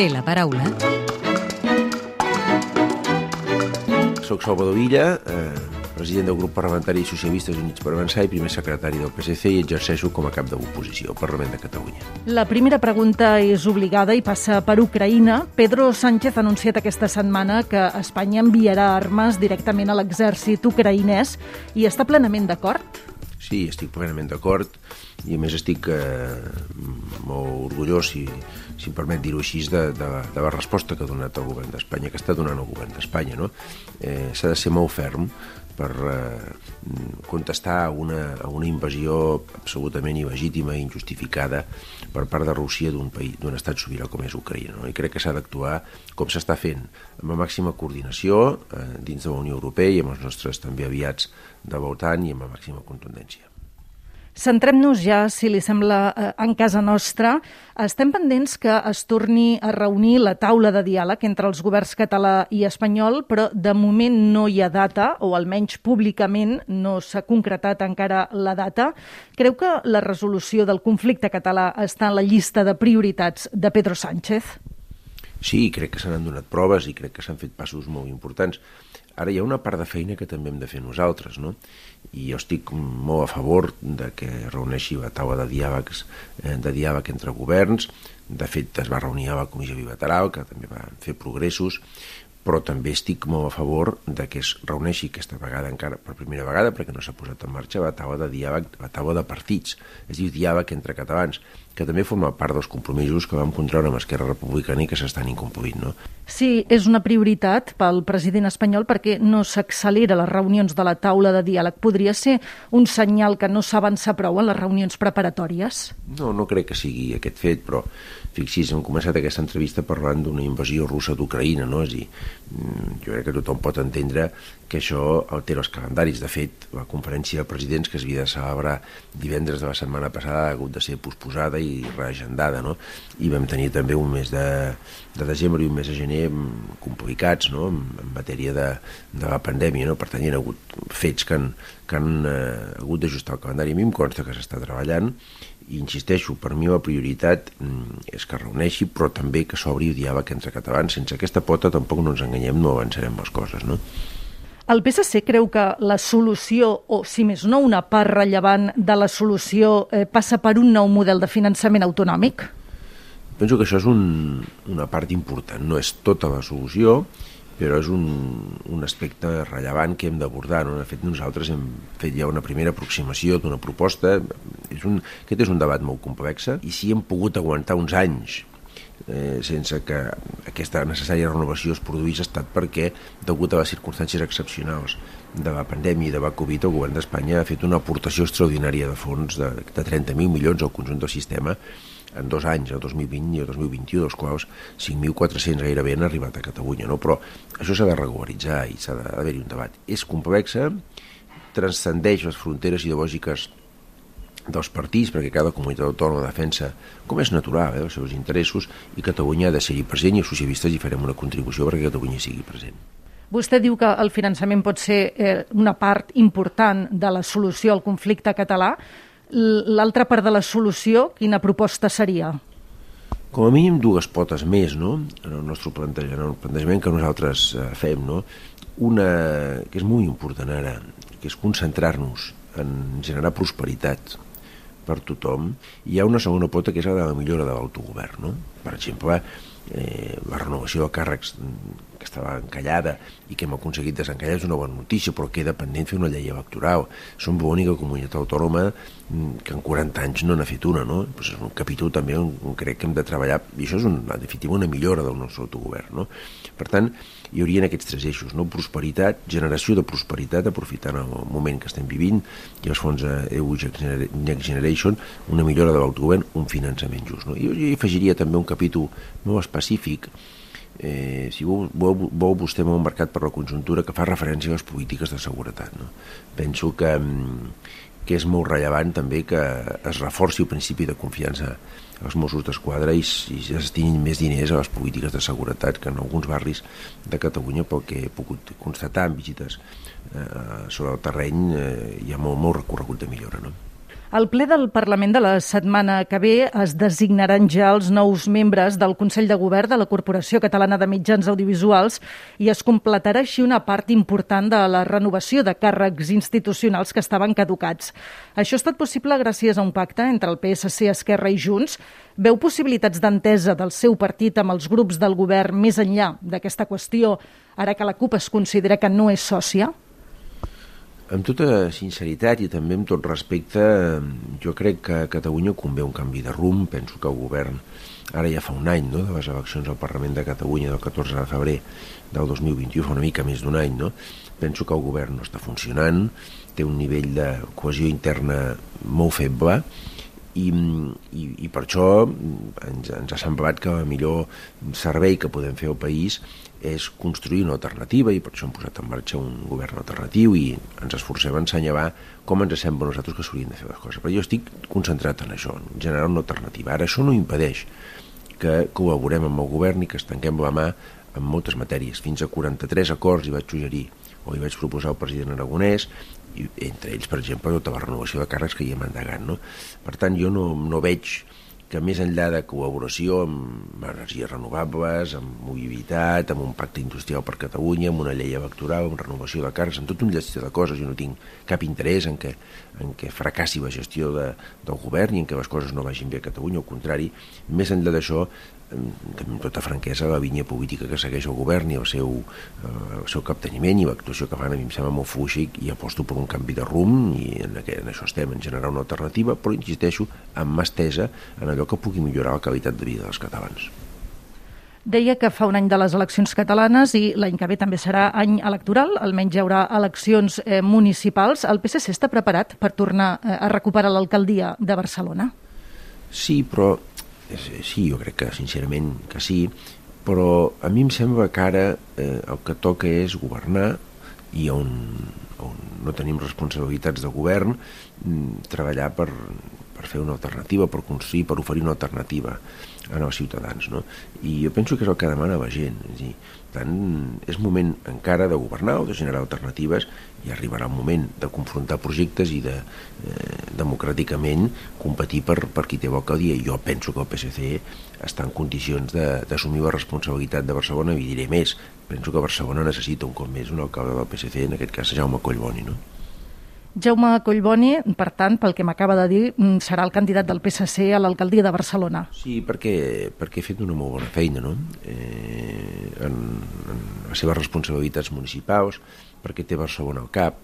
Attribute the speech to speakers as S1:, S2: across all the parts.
S1: Té la paraula.
S2: Soc Salvador Illa, eh, president del grup parlamentari Socialistes Units per Avançar i primer secretari del PSC i exerceixo com a cap de l'oposició al Parlament de Catalunya.
S3: La primera pregunta és obligada i passa per Ucraïna. Pedro Sánchez ha anunciat aquesta setmana que Espanya enviarà armes directament a l'exèrcit ucraïnès i està plenament d'acord?
S2: Sí, estic plenament d'acord i a més estic eh, molt orgullós, si, si em permet dir-ho així, de, de, de la resposta que ha donat el govern d'Espanya, que està donant el govern d'Espanya. No? Eh, S'ha de ser molt ferm per eh, contestar a una, a una invasió absolutament il·legítima i injustificada per part de Rússia d'un estat sobirà com és Ucraïna. No? I crec que s'ha d'actuar com s'està fent, amb la màxima coordinació eh, dins de la Unió Europea i amb els nostres també aviats de l'OTAN i amb la màxima contundència.
S3: Centrem-nos ja, si li sembla, eh, en casa nostra. Estem pendents que es torni a reunir la taula de diàleg entre els governs català i espanyol, però de moment no hi ha data, o almenys públicament no s'ha concretat encara la data. Creu que la resolució del conflicte català està en la llista de prioritats de Pedro Sánchez?
S2: Sí, crec que se n'han donat proves i crec que s'han fet passos molt importants. Ara hi ha una part de feina que també hem de fer nosaltres, no? I jo estic molt a favor de que reuneixi la taula de diàlegs, eh, de diàleg entre governs. De fet, es va reunir a la comissió bilateral, que també va fer progressos, però també estic molt a favor de que es reuneixi aquesta vegada encara per primera vegada, perquè no s'ha posat en marxa la taula de diàleg, la taula de partits, es diu diàleg entre catalans, que també forma part dels compromisos que vam contraure amb Esquerra Republicana i que s'estan incomplint. No?
S3: Sí, és una prioritat pel president espanyol perquè no s'accelera les reunions de la taula de diàleg. Podria ser un senyal que no s'avança prou en les reunions preparatòries?
S2: No, no crec que sigui aquest fet, però fixi's, hem començat aquesta entrevista parlant d'una invasió russa d'Ucraïna, no? És a dir, mm, jo crec que tothom pot entendre que això altera els calendaris. De fet, la conferència de presidents que es havia de celebrar divendres de la setmana passada ha hagut de ser posposada i reagendada, no? I vam tenir també un mes de, de desembre i un mes de gener complicats, no?, en, en matèria de, de la pandèmia, no? Per tant, hi ha hagut fets que han, que han eh, hagut d'ajustar el calendari. A mi em consta que s'està treballant i insisteixo, per mi la prioritat és que reuneixi, però també que s'obri el diàleg entre catalans. Sense aquesta pota tampoc no ens enganyem, no avançarem les coses, no?
S3: El PSC creu que la solució, o si més no una part rellevant de la solució, eh, passa per un nou model de finançament autonòmic?
S2: Penso que això és un, una part important, no és tota la solució, però és un, un aspecte rellevant que hem d'abordar. No? De fet, nosaltres hem fet ja una primera aproximació d'una proposta. És un, aquest és un debat molt complex i si hem pogut aguantar uns anys eh, sense que aquesta necessària renovació es produís ha estat perquè, degut a les circumstàncies excepcionals de la pandèmia i de la Covid, el govern d'Espanya ha fet una aportació extraordinària de fons de, de 30.000 milions al conjunt del sistema en dos anys, el 2020 i el 2021, dels quals 5.400 gairebé han arribat a Catalunya, no? però això s'ha de regularitzar i s'ha d'haver-hi un debat. És complexa, transcendeix les fronteres ideològiques dels partits, perquè cada comunitat autònoma defensa, com és natural, eh, els seus interessos, i Catalunya ha de ser-hi present i els socialistes hi farem una contribució perquè Catalunya sigui present.
S3: Vostè diu que el finançament pot ser eh, una part important de la solució al conflicte català. L'altra part de la solució, quina proposta seria?
S2: Com a mínim dues potes més, no?, en el nostre plantejament, en el plantejament que nosaltres eh, fem, no?, una que és molt important ara, que és concentrar-nos en generar prosperitat, per tothom, hi ha una segona pota que és la de la millora de l'autogovern. No? Per exemple, eh, la renovació de càrrecs que estava encallada i que hem aconseguit desencallar és una bona notícia, però queda pendent fer una llei electoral. Som l'única comunitat autònoma mm, que en 40 anys no n'ha fet una, no? Pues és un capítol també on crec que hem de treballar, i això és un, en definitiva una millora del nostre autogovern, no? Per tant, hi haurien aquests tres eixos, no? prosperitat, generació de prosperitat, aprofitant el moment que estem vivint, i els fons EU Next Generation, una millora de l'autogovern, un finançament just. No? I jo hi afegiria també un capítol molt específic eh, si vol, vol, vol vostè molt marcat per la conjuntura que fa referència a les polítiques de seguretat. No? Penso que, mm, que és molt rellevant també que es reforci el principi de confiança als Mossos d'Esquadra i, i es destinin més diners a les polítiques de seguretat que en alguns barris de Catalunya pel que he pogut constatar en visites eh, sobre el terreny eh, hi ha molt, molt recorregut de millora. No?
S3: Al ple del Parlament de la setmana que ve es designaran ja els nous membres del Consell de Govern de la Corporació Catalana de Mitjans Audiovisuals i es completarà així una part important de la renovació de càrrecs institucionals que estaven caducats. Això ha estat possible gràcies a un pacte entre el PSC, Esquerra i Junts. Veu possibilitats d'entesa del seu partit amb els grups del govern més enllà d'aquesta qüestió, ara que la CUP es considera que no és sòcia?
S2: Amb tota sinceritat i també amb tot respecte, jo crec que a Catalunya convé un canvi de rumb. Penso que el govern, ara ja fa un any, no?, de les eleccions al Parlament de Catalunya del 14 de febrer del 2021, fa una mica més d'un any, no? Penso que el govern no està funcionant, té un nivell de cohesió interna molt feble i, i, i per això ens, ens ha semblat que el millor servei que podem fer al país és construir una alternativa i per això hem posat en marxa un govern alternatiu i ens esforcem a ensenyalar com ens sembla a nosaltres que s'haurien de fer les coses. Però jo estic concentrat en això, en generar una alternativa. Ara això no impedeix que col·laborem amb el govern i que estanquem la mà en moltes matèries. Fins a 43 acords hi vaig suggerir o hi vaig proposar al president Aragonès i entre ells, per exemple, tota la renovació de càrrecs que hi hem endegat. No? Per tant, jo no, no veig que més enllà de col·laboració amb energies renovables, amb mobilitat, amb un pacte industrial per Catalunya, amb una llei electoral, amb renovació de càrrecs, amb tot un llest de coses, jo no tinc cap interès en què, en què fracassi la gestió de, del govern i en què les coses no vagin bé a Catalunya, al contrari, més enllà d'això, amb tota franquesa la línia política que segueix el govern i el seu, eh, el seu capteniment i l'actuació que fan a mi em sembla molt fluixa i aposto per un canvi de rumb i en, en això estem, en generar una alternativa però insisteixo, amb mà estesa en allò que pugui millorar la qualitat de vida dels catalans.
S3: Deia que fa un any de les eleccions catalanes i l'any que ve també serà any electoral, almenys hi haurà eleccions eh, municipals. El PSC està preparat per tornar eh, a recuperar l'alcaldia de Barcelona?
S2: Sí, però sí, jo crec que sincerament que sí, però a mi em sembla que ara eh, el que toca és governar i on, on no tenim responsabilitats de govern mm, treballar per, per fer una alternativa, per construir, per oferir una alternativa als ciutadans. No? I jo penso que és el que demana la gent. És dir, tant, és moment encara de governar o de generar alternatives i arribarà el moment de confrontar projectes i de eh, democràticament competir per, per qui té dia. Jo penso que el PSC està en condicions d'assumir la responsabilitat de Barcelona i diré més. Penso que Barcelona necessita un cop més un alcalde del PSC, en aquest cas Jaume Collboni. No?
S3: Jaume Collboni, per tant, pel que m'acaba de dir, mm, serà el candidat del PSC a l'alcaldia de Barcelona.
S2: Sí, perquè, perquè he fet una molt bona feina, no? Eh, en, en les seves responsabilitats municipals, perquè té Barcelona al cap,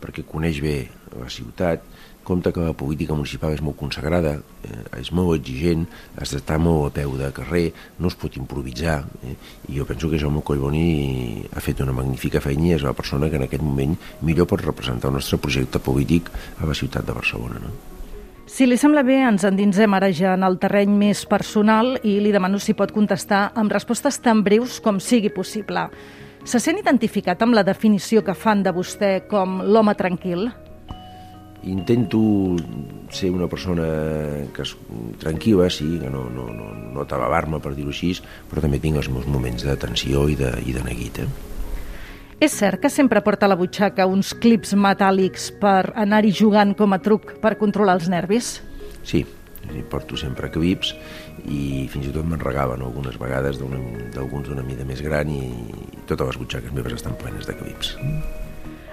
S2: perquè coneix bé la ciutat, compte que la política municipal és molt consagrada, eh, és molt exigent, has d'estar molt a peu de carrer, no es pot improvisar, eh, i jo penso que Jaume Collboni ha fet una magnífica feina i és la persona que en aquest moment millor pot representar el nostre projecte polític a la ciutat de Barcelona. No?
S3: Si li sembla bé, ens endinsem ara ja en el terreny més personal i li demano si pot contestar amb respostes tan breus com sigui possible. Se sent identificat amb la definició que fan de vostè com l'home tranquil?
S2: Intento ser una persona que és tranquil·la, sí, que no, no, no, no tababar-me, per dir-ho així, però també tinc els meus moments de tensió i de, i de neguit. Eh?
S3: És cert que sempre porta a la butxaca uns clips metàl·lics per anar-hi jugant com a truc per controlar els nervis?
S2: Sí, porto sempre clips i fins i tot me'n regaven algunes vegades d'alguns d'una mida més gran i totes les butxaques meves estan plenes de clips. Mm.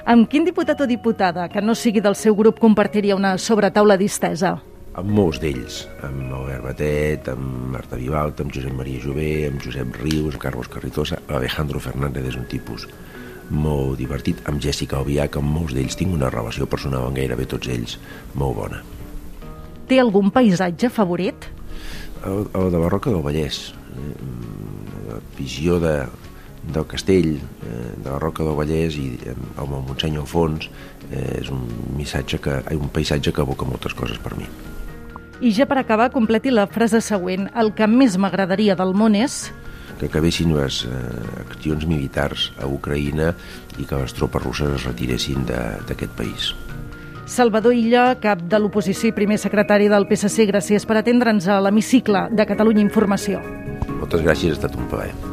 S3: Amb quin diputat o diputada que no sigui del seu grup compartiria una sobretaula distesa?
S2: Amb molts d'ells, amb Albert Batet, amb Marta Vivalta, amb Josep Maria Jové, amb Josep Rius, amb Carlos Carritosa, Alejandro Fernández és un tipus molt divertit, amb Jessica Albiach, amb molts d'ells tinc una relació personal amb gairebé tots ells molt bona.
S3: Té algun paisatge favorit?
S2: El, el de la Roca del Vallès, eh, la visió de, del castell, eh, de la Roca del Vallès i eh, amb el Montseny al fons eh, és un missatge que, un paisatge que evoca moltes coses per mi.
S3: I ja per acabar, completi la frase següent. El que més m'agradaria del món és...
S2: Que acabessin les eh, accions militars a Ucraïna i que les tropes russes es retiressin d'aquest país.
S3: Salvador Illa, cap de l'oposició i primer secretari del PSC, gràcies per atendre'ns a l'hemicicle de Catalunya Informació.
S2: Moltes gràcies, ha estat un plaer.